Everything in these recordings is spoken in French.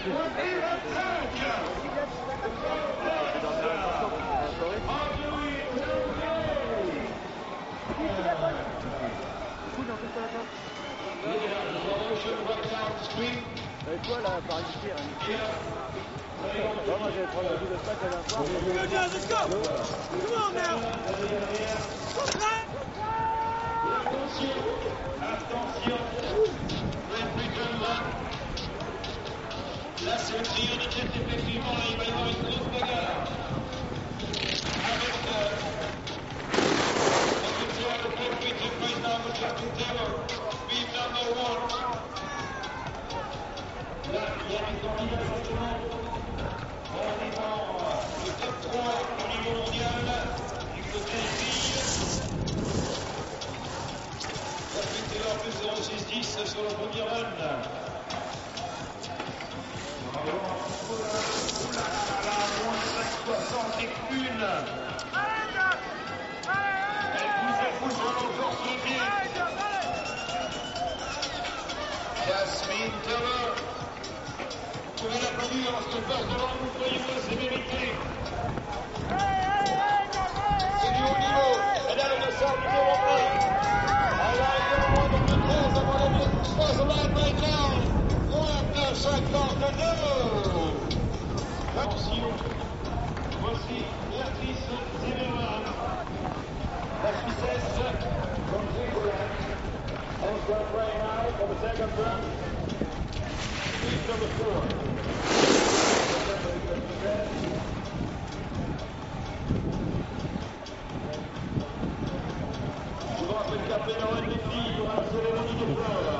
Attention, attention. Là. C'est de effectivement. Va avoir une grosse. Avec euh, le victoire de le top 3 au niveau mondial. Du côté des filles. Captain Taylor plus 0,610 sur le premier run. Jasmine Taylor. Vous pouvez l'applaudir parce qu'elle passe devant vous, croyez-moi, c'est mérité. C'est du haut niveau. Elle a le message numéro 1. Elle arrive au moins dans le 13 avant la minute 3 sur la right now. Moins de 52. Attention. Voici Béatrice Zimmermann. La Suissesse. From Switzerland. On start right now for the second run. Speed number four. Je vous rappelle qu'après la reine des filles, il y une cérémonie de fleurs.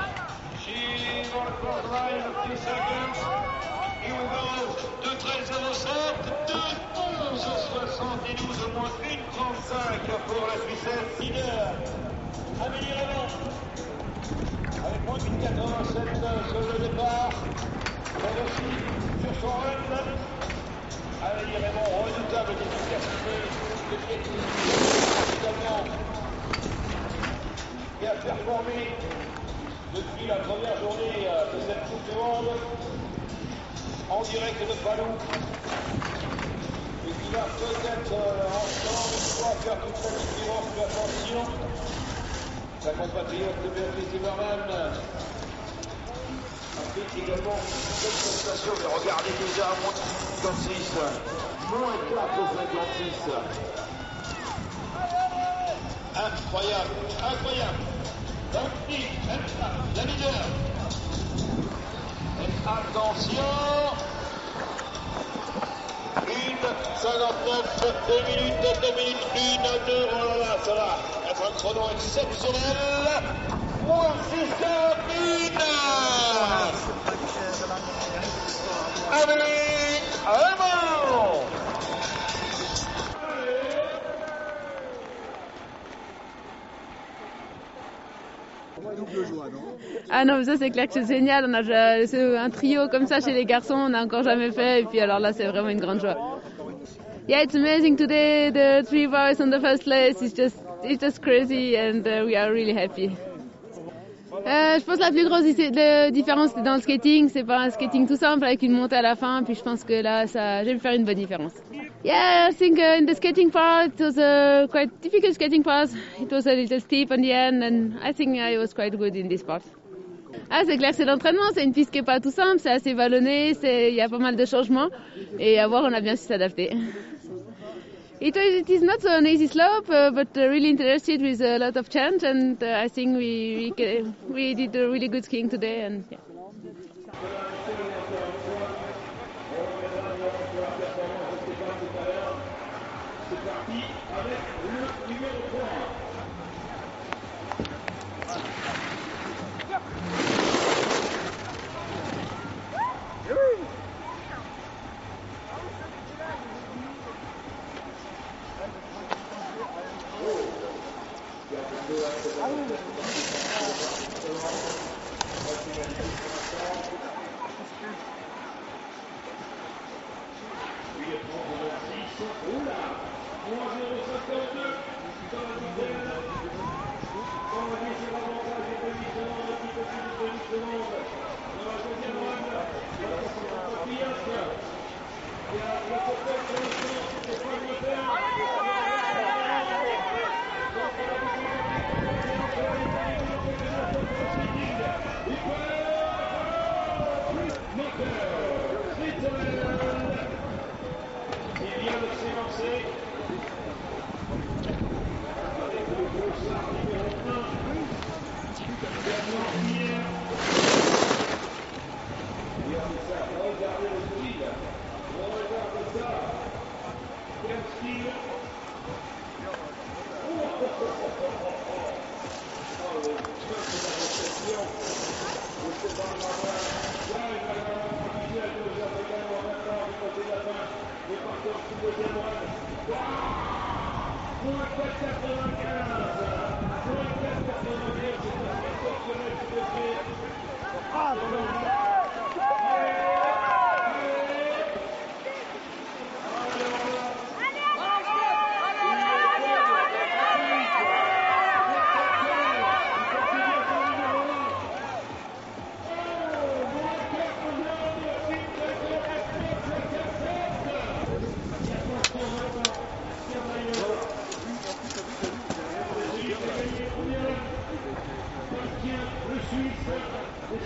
départ. Elle aussi sur son run. Amélie Raymond, redoutable d'efficacité, de technique, également, qui a performé depuis la première journée euh, cette en direct de Palou et qui va peut-être euh, ensemble une fois faire toute la différence de attention. Sa compatriote de Béatrice Zimmermann a fait également belle prestation mais regardez déjà moins 56 moins 4 56 incroyable. Incroyable Danti, la leader. Attention. Une 59, 2 minutes, 2 minutes, 1, 2, oh là là, ça va être un chrono exceptionnel. Moins 6 1. Ah non, mais ça c'est clair que c'est génial. On a c'est un trio comme ça chez les garçons, on n'a encore jamais fait. Et puis alors là, c'est vraiment une grande joie. Yeah, it's amazing today. The three boys on the first place. It's just, it's just crazy, and uh, we are really happy. Euh, je pense que la plus grosse différence dans le skating, c'est pas un skating tout simple avec une montée à la fin, puis je pense que là ça, j'ai pu faire une bonne différence. Yeah, I think uh, in the skating part it was a quite difficult skating part. It was a little steep on the end, and I think I was quite good in this part. Ah, c'est clair, c'est l'entraînement, c'est une piste qui est pas tout simple, c'est assez vallonné, c'est, il y a pas mal de changements, et à voir, on a bien su s'adapter. It, it is not an easy slope, uh, but uh, really interested with a lot of challenge, and uh, I think we, we we did a really good skiing today, and yeah. Il vient de s'élancer. Avec le brossard numéro 1. Bernard Pierre. Regardez ça, regardez le style. Regardez ça. Quel style. Oh, oh, oh, oh, oh, oh. Oh, le choc de la réception. Je sais pas, la main. Là, il va y avoir un particulier avec les Africains en même temps du côté de la fin. Le parcours du deuxième round. Moins 4,95. Moins 4,95. C'est un exceptionnel coup de pied. Ah, Le Suisse, décidément, c'est le boulot professeur suisse. C'est le deuxième round. Peut-être un podium complètement suisse, 100% suisse. Maybe. Switzerland, la Suisse en force là. Attention, derrière, le star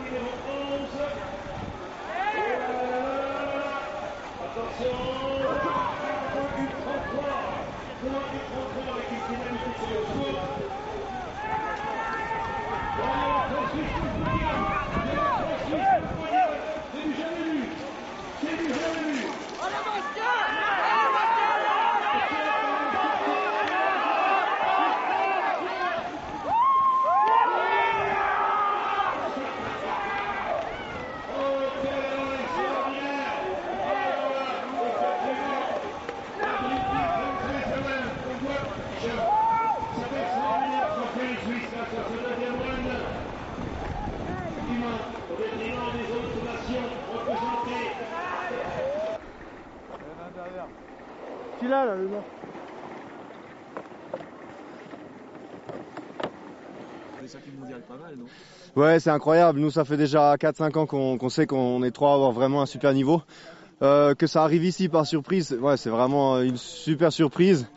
numéro 11. Oh là là là là là là. Attention, point du 33. Point du 33 avec une pénalité sur le score. Voilà, la Suisse au podium. La Suisse au podium. C'est du jamais vu. C'est du jamais vu. Oh, quel élan extraordinaire Oh, effectivement, la British from Switzerland, on voit que cet extraordinaire trophée suisse grâce à ce deuxième round. Effectivement, au détriment des autres nations représentées. Celui-là, là, le pas mal, non? Ouais, c'est incroyable. Nous, ça fait déjà 4-5 ans qu'on qu'on sait qu'on est trois à avoir vraiment un super niveau. Euh, que ça arrive ici par surprise, ouais, c'est vraiment une super surprise.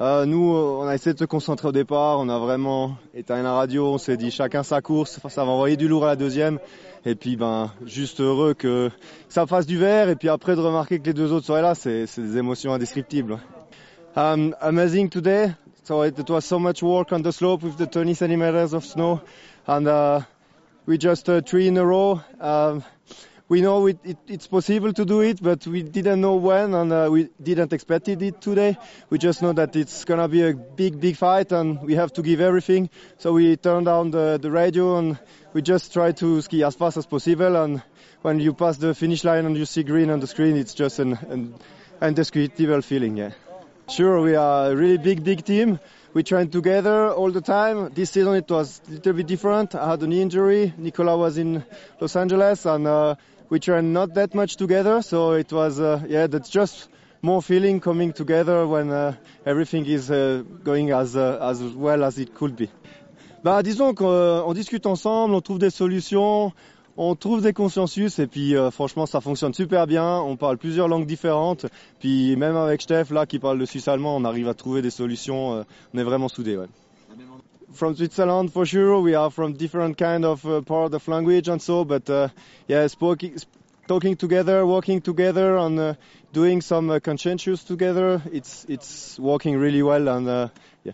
Euh, nous, on a essayé de se concentrer au départ. On a vraiment éteint la radio. On s'est dit chacun sa course. Ça va envoyer du lourd à la deuxième. Et puis, ben, juste heureux que ça fasse du vert. Et puis après, de remarquer que les deux autres seraient là, c'est des émotions indescriptibles. Um, amazing today. So it, it was so much work on the slope with the 20 centimeters of snow, and uh, we just uh, three in a row. Um, we know it, it, it's possible to do it, but we didn't know when, and uh, we didn't expect it today. We just know that it's gonna be a big, big fight, and we have to give everything. So we turned down the, the radio, and we just try to ski as fast as possible. And when you pass the finish line and you see green on the screen, it's just an, an indescribable feeling. Yeah. Sure, we are a really big, big team. We train together all the time. This season it was a little bit different. I had a knee injury. Nicola was in Los Angeles and uh, we train not that much together. So it was, uh, yeah, that's just more feeling coming together when uh, everything is uh, going as, uh, as well as it could be. Bah, disons qu'on discute ensemble, on trouve des solutions, on trouve des consensus et puis euh, franchement ça fonctionne super bien. On parle plusieurs langues différentes. Puis même avec Steph là qui parle le suisse allemand, on arrive à trouver des solutions. euh, on est vraiment soudés. Ouais. From Switzerland for sure, we are from different kind of uh, part of language and so, but uh, yeah, spoking, sp- talking together, working together, and uh, doing some uh, conscientious together, it's it's working really well and uh, yeah.